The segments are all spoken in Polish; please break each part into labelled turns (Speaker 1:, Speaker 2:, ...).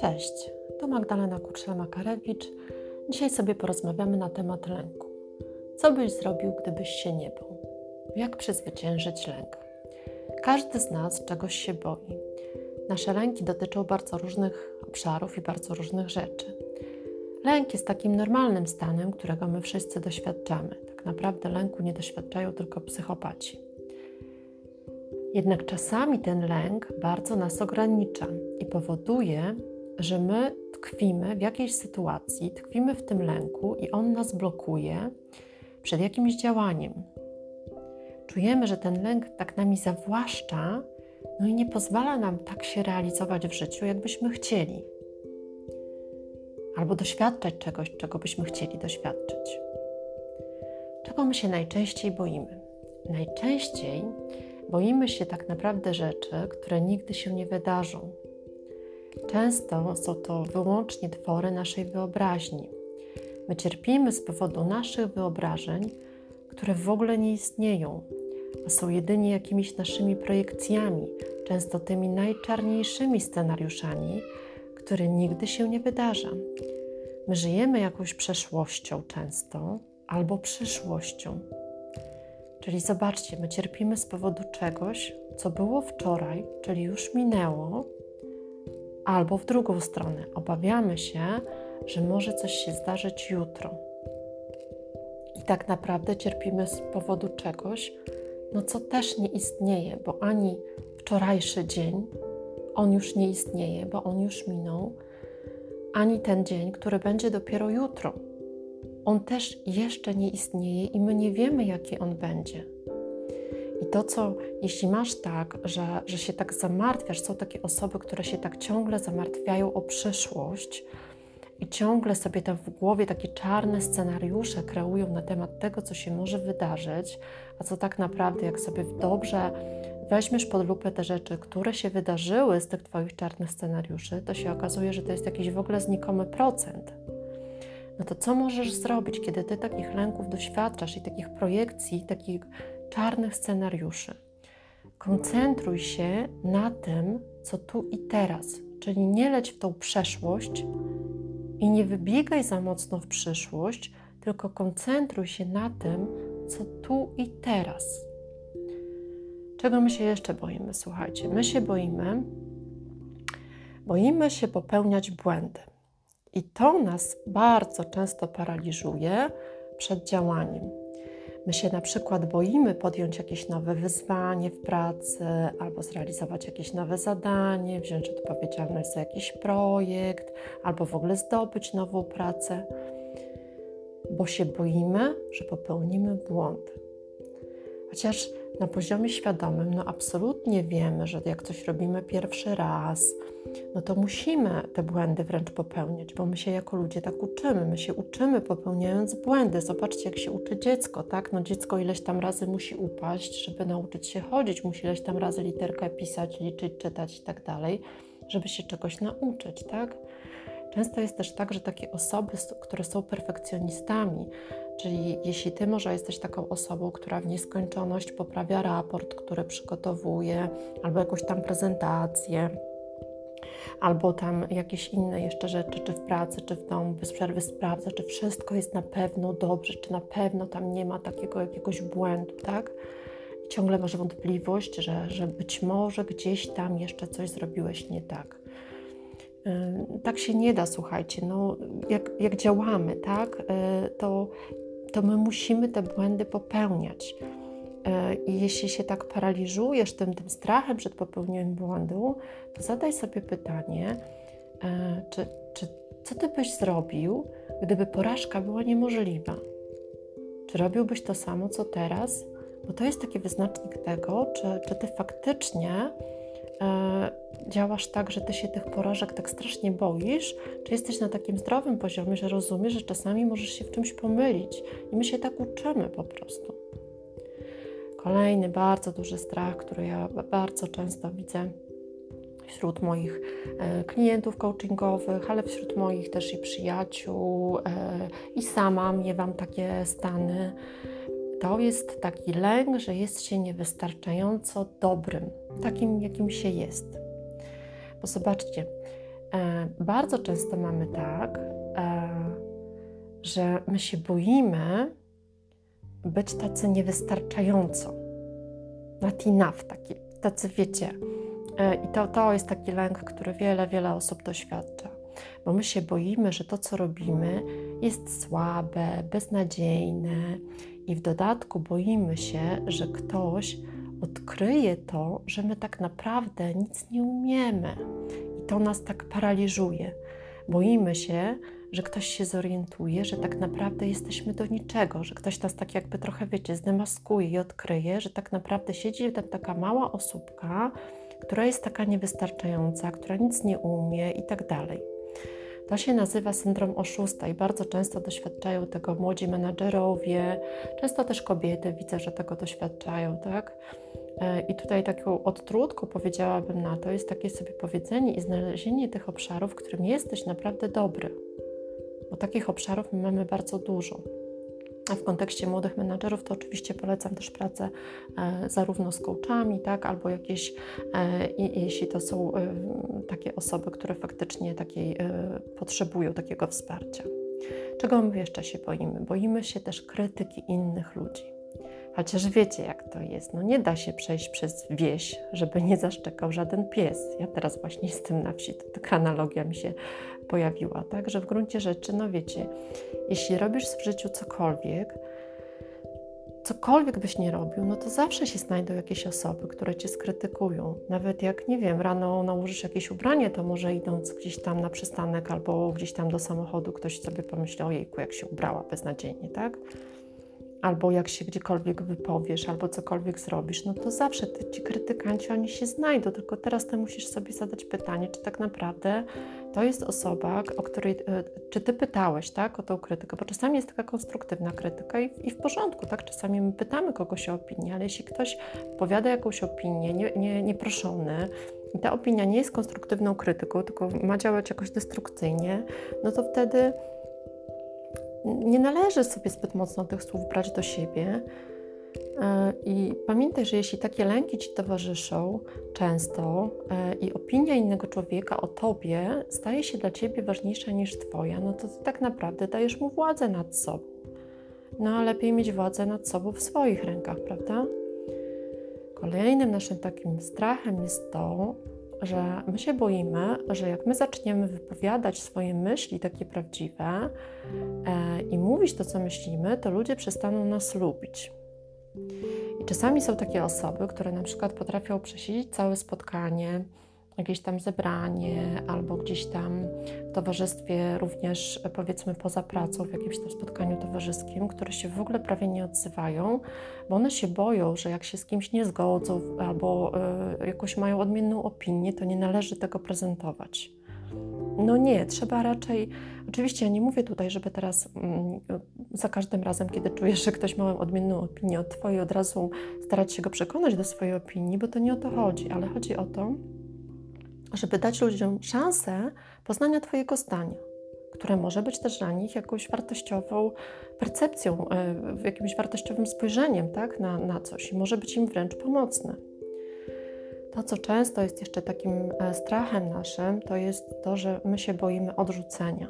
Speaker 1: Cześć, to Magdalena Kuczla-Makarewicz. Dzisiaj sobie porozmawiamy na temat lęku. Co byś zrobił, gdybyś się nie bał? Jak przezwyciężyć lęk? Każdy z nas czegoś się boi. Nasze lęki dotyczą bardzo różnych obszarów i bardzo różnych rzeczy. Lęk jest takim normalnym stanem, którego my wszyscy doświadczamy. Tak naprawdę lęku nie doświadczają tylko psychopaci. Jednak czasami ten lęk bardzo nas ogranicza i powoduje, że my tkwimy w jakiejś sytuacji, tkwimy w tym lęku i on nas blokuje przed jakimś działaniem. Czujemy, że ten lęk tak nami zawłaszcza, no i nie pozwala nam tak się realizować w życiu, jakbyśmy chcieli, albo doświadczać czegoś, czego byśmy chcieli doświadczyć. Czego my się najczęściej boimy? Najczęściej boimy się tak naprawdę rzeczy, które nigdy się nie wydarzą, Często są to wyłącznie twory naszej wyobraźni. My cierpimy z powodu naszych wyobrażeń, które w ogóle nie istnieją, a są jedynie jakimiś naszymi projekcjami, często tymi najczarniejszymi scenariuszami, które nigdy się nie wydarza. My żyjemy jakąś przeszłością często albo przyszłością. Czyli zobaczcie, my cierpimy z powodu czegoś, co było wczoraj, czyli już minęło, Albo w drugą stronę, obawiamy się, że może coś się zdarzyć jutro. I tak naprawdę cierpimy z powodu czegoś, no co też nie istnieje, bo ani wczorajszy dzień, on już nie istnieje, bo on już minął, ani ten dzień, który będzie dopiero jutro. On też jeszcze nie istnieje i my nie wiemy, jaki on będzie. I to, co jeśli masz tak, że, że się tak zamartwiasz, są takie osoby, które się tak ciągle zamartwiają o przyszłość i ciągle sobie tam w głowie takie czarne scenariusze kreują na temat tego, co się może wydarzyć, a co tak naprawdę, jak sobie dobrze weźmiesz pod lupę te rzeczy, które się wydarzyły z tych Twoich czarnych scenariuszy, to się okazuje, że to jest jakiś w ogóle znikomy procent. No to co możesz zrobić, kiedy Ty takich lęków doświadczasz i takich projekcji, takich czarnych scenariuszy. Koncentruj się na tym, co tu i teraz, czyli nie leć w tą przeszłość i nie wybiegaj za mocno w przyszłość, tylko koncentruj się na tym, co tu i teraz. Czego my się jeszcze boimy? Słuchajcie, my się boimy, boimy się popełniać błędy. I to nas bardzo często paraliżuje przed działaniem. My się na przykład boimy podjąć jakieś nowe wyzwanie w pracy, albo zrealizować jakieś nowe zadanie, wziąć odpowiedzialność za jakiś projekt, albo w ogóle zdobyć nową pracę, bo się boimy, że popełnimy błąd. Chociaż na poziomie świadomym, no absolutnie wiemy, że jak coś robimy pierwszy raz, no to musimy te błędy wręcz popełniać, bo my się jako ludzie tak uczymy. My się uczymy popełniając błędy. Zobaczcie, jak się uczy dziecko, tak? No dziecko ileś tam razy musi upaść, żeby nauczyć się chodzić, musi ileś tam razy literkę pisać, liczyć, czytać i tak dalej, żeby się czegoś nauczyć, tak? Często jest też tak, że takie osoby, które są perfekcjonistami, czyli jeśli ty może jesteś taką osobą, która w nieskończoność poprawia raport, który przygotowuje, albo jakąś tam prezentację, albo tam jakieś inne jeszcze rzeczy, czy w pracy, czy w domu, bez przerwy sprawdza, czy wszystko jest na pewno dobrze, czy na pewno tam nie ma takiego jakiegoś błędu, tak? I ciągle masz wątpliwość, że, że być może gdzieś tam jeszcze coś zrobiłeś nie tak. Tak się nie da, słuchajcie. No, jak, jak działamy, tak, y, to, to my musimy te błędy popełniać. Y, I jeśli się tak paraliżujesz tym, tym strachem przed popełnieniem błędu, to zadaj sobie pytanie, y, czy, czy co ty byś zrobił, gdyby porażka była niemożliwa? Czy robiłbyś to samo, co teraz? Bo to jest taki wyznacznik tego, czy, czy ty faktycznie E, działasz tak, że ty się tych porażek tak strasznie boisz, czy jesteś na takim zdrowym poziomie, że rozumiesz, że czasami możesz się w czymś pomylić i my się tak uczymy po prostu. Kolejny bardzo duży strach, który ja bardzo często widzę wśród moich e, klientów coachingowych, ale wśród moich też i przyjaciół, e, i sama miewam takie stany to jest taki lęk, że jest się niewystarczająco dobrym, takim jakim się jest. Bo zobaczcie, e, bardzo często mamy tak, e, że my się boimy być tacy niewystarczająco. Not enough, taki, tacy wiecie. E, I to, to jest taki lęk, który wiele, wiele osób doświadcza. Bo my się boimy, że to, co robimy, jest słabe, beznadziejne, i w dodatku boimy się, że ktoś odkryje to, że my tak naprawdę nic nie umiemy. I to nas tak paraliżuje. Boimy się, że ktoś się zorientuje, że tak naprawdę jesteśmy do niczego, że ktoś nas tak jakby trochę, wiecie, zdemaskuje i odkryje, że tak naprawdę siedzi tam taka mała osóbka, która jest taka niewystarczająca, która nic nie umie i tak dalej. To się nazywa syndrom oszusta i bardzo często doświadczają tego młodzi menadżerowie, często też kobiety, widzę, że tego doświadczają, tak? E, I tutaj taką odtrutką powiedziałabym na to jest takie sobie powiedzenie i znalezienie tych obszarów, w którym jesteś naprawdę dobry, bo takich obszarów my mamy bardzo dużo. W kontekście młodych menadżerów to oczywiście polecam też pracę e, zarówno z coachami, tak, albo jakieś, e, i, jeśli to są e, takie osoby, które faktycznie takiej, potrzebują takiego wsparcia. Czego my jeszcze się boimy? Boimy się też krytyki innych ludzi. Chociaż wiecie, jak to jest. No nie da się przejść przez wieś, żeby nie zaszczekał żaden pies. Ja teraz właśnie jestem na wsi, to taka analogia mi się pojawiła, tak? Że w gruncie rzeczy, no wiecie, jeśli robisz w życiu cokolwiek, cokolwiek byś nie robił, no to zawsze się znajdą jakieś osoby, które cię skrytykują. Nawet jak, nie wiem, rano nałożysz jakieś ubranie, to może idąc gdzieś tam na przystanek albo gdzieś tam do samochodu, ktoś sobie pomyśli, ojejku, jak się ubrała beznadziejnie, tak? Albo jak się gdziekolwiek wypowiesz, albo cokolwiek zrobisz, no to zawsze ty, ci krytykanci, oni się znajdą, tylko teraz ty musisz sobie zadać pytanie, czy tak naprawdę to jest osoba, o której, e, czy ty pytałeś, tak, o tą krytykę, bo czasami jest taka konstruktywna krytyka i, i w porządku, tak, czasami my pytamy kogoś o opinię, ale jeśli ktoś powiada jakąś opinię, nie, nie, nieproszony, i ta opinia nie jest konstruktywną krytyką, tylko ma działać jakoś destrukcyjnie, no to wtedy nie należy sobie zbyt mocno tych słów brać do siebie. E, I pamiętaj, że jeśli takie lęki ci towarzyszą często e, i opinia innego człowieka o tobie staje się dla ciebie ważniejsza niż twoja, no to tak naprawdę dajesz mu władzę nad sobą. No a lepiej mieć władzę nad sobą w swoich rękach, prawda? Kolejnym naszym takim strachem jest to, że my się boimy, że jak my zaczniemy wypowiadać swoje myśli takie prawdziwe e, i mówić to, co myślimy, to ludzie przestaną nas lubić. I czasami są takie osoby, które na przykład potrafią przesiedzieć całe spotkanie, jakieś tam zebranie albo gdzieś tam w towarzystwie, również powiedzmy poza pracą, w jakimś tam spotkaniu towarzyskim, które się w ogóle prawie nie odzywają, bo one się boją, że jak się z kimś nie zgodzą albo y, jakoś mają odmienną opinię, to nie należy tego prezentować. No nie, trzeba raczej. Oczywiście ja nie mówię tutaj, żeby teraz mm, za każdym razem, kiedy czujesz, że ktoś ma odmienną opinię od Twojej, od razu starać się go przekonać do swojej opinii, bo to nie o to chodzi, ale chodzi o to, żeby dać ludziom szansę poznania Twojego zdania, które może być też dla nich jakąś wartościową percepcją, e, jakimś wartościowym spojrzeniem tak, na, na coś i może być im wręcz pomocne. To, co często jest jeszcze takim e, strachem naszym, to jest to, że my się boimy odrzucenia.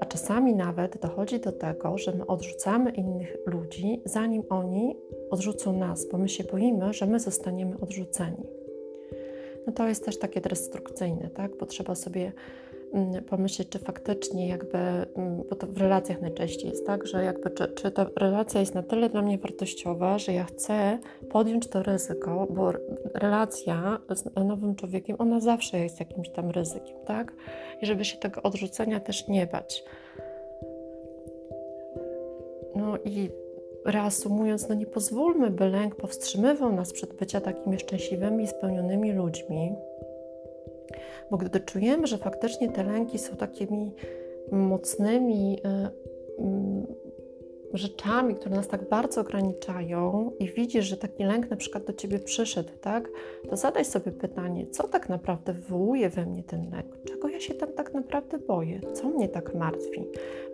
Speaker 1: A czasami nawet dochodzi do tego, że my odrzucamy innych ludzi, zanim oni odrzucą nas, bo my się boimy, że my zostaniemy odrzuceni no to jest też takie destrukcyjne, tak? Bo trzeba sobie mm, pomyśleć, czy faktycznie jakby, mm, bo to w relacjach najczęściej jest tak, że jakby czy, czy ta relacja jest na tyle dla mnie wartościowa, że ja chcę podjąć to ryzyko, bo relacja z nowym człowiekiem, ona zawsze jest jakimś tam ryzykiem, tak? I żeby się tego odrzucenia też nie bać. No i reasumując, no nie pozwólmy, by lęk powstrzymywał nas przed bycia takimi szczęśliwymi i spełnionymi ludźmi, bo gdy czujemy, że faktycznie te lęki są takimi mocnymi, y, mm, rzeczami, które nas tak bardzo ograniczają i widzisz, że taki lęk na przykład do ciebie przyszedł, tak, to zadaj sobie pytanie, co tak naprawdę wywołuje we mnie ten lęk? Czego ja się tam tak naprawdę boję? Co mnie tak martwi?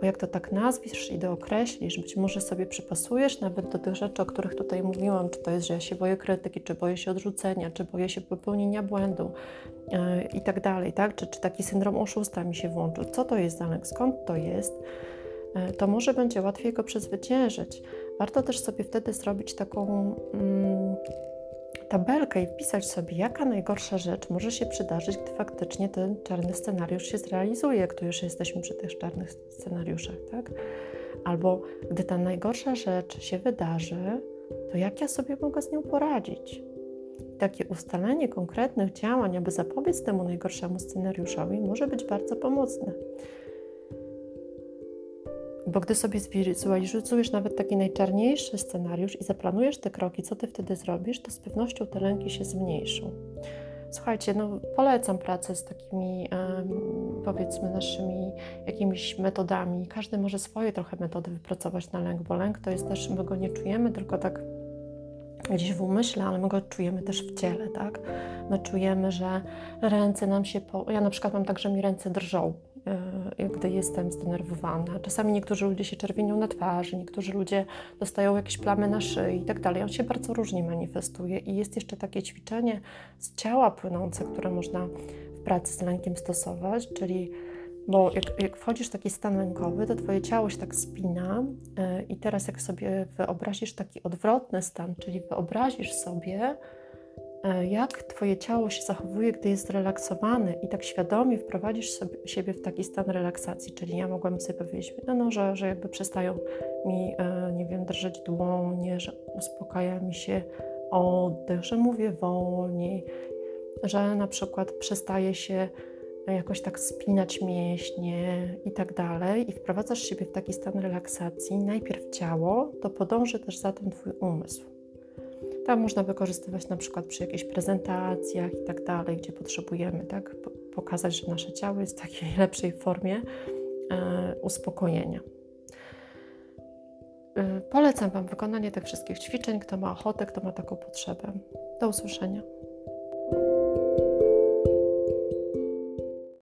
Speaker 1: Bo jak to tak nazwiesz i dookreślisz, być może sobie przypasujesz nawet do tych rzeczy, o których tutaj mówiłam, czy to jest, że ja się boję krytyki, czy boję się odrzucenia, czy boję się popełnienia błędu yy, i tak dalej, tak? Czy, czy taki syndrom oszusta mi się włączył? Co to jest za lęk? Skąd to jest? E, to może będzie łatwiej go przezwyciężyć. Warto też sobie wtedy zrobić taką mm, tabelkę i wpisać sobie, jaka najgorsza rzecz może się przydarzyć, gdy faktycznie ten czarny scenariusz się zrealizuje, tu już jesteśmy przy tych czarnych scenariuszach, tak? Albo gdy ta najgorsza rzecz się wydarzy, to jak ja sobie mogę z nią poradzić? Takie ustalenie konkretnych działań, aby zapobiec temu najgorszemu scenariuszowi, może być bardzo pomocne. Bo gdy sobie zwizualizujesz nawet taki najczarniejszy scenariusz i zaplanujesz te kroki, co ty wtedy zrobisz, to z pewnością te lęki się zmniejszą. Słuchajcie, no polecam pracę z takimi, powiedzmy, naszymi jakimiś metodami. Każdy może swoje trochę metody wypracować na lęk, bo lęk to jest też, my go nie czujemy tylko tak gdzieś w umyśle, ale my go czujemy też w ciele, tak? My czujemy, że ręce nam się, po... ja na przykład mam tak, że mi ręce drżą, gdy jestem zdenerwowana. Czasami niektórzy ludzie się czerwienią na twarzy, niektórzy ludzie dostają jakieś plamy na szyi i tak dalej. On się bardzo różnie manifestuje i jest jeszcze takie ćwiczenie z ciała płynące, które można w pracy z lękiem stosować, czyli bo jak, jak wchodzisz w taki stan lękowy, to twoje ciało się tak spina yy, i teraz jak sobie wyobrazisz taki odwrotny stan, czyli wyobrazisz sobie, E, jak Twoje ciało się zachowuje, gdy jest zrelaksowane i tak świadomie wprowadzisz sobie, siebie w taki stan relaksacji, czyli ja mogłam sobie powiedzieć, no, no że, że jakby przestają mi, e, nie wiem, drżeć dłonie, że uspokaja mi się oddech, że mówię wolniej, że na przykład przestaje się jakoś tak spinać mięśnie i tak dalej i wprowadzasz siebie w taki stan relaksacji, najpierw ciało, to podąży też za tym Twój umysł. Tam można wykorzystywać na przykład przy jakichś prezentacjach i tak dalej, gdzie potrzebujemy tak, pokazać, że nasze ciało jest w takiej lepszej formie e, uspokojenia. E, polecam Wam wykonanie tych wszystkich ćwiczeń. Kto ma ochotę, kto ma taką potrzebę. Do usłyszenia.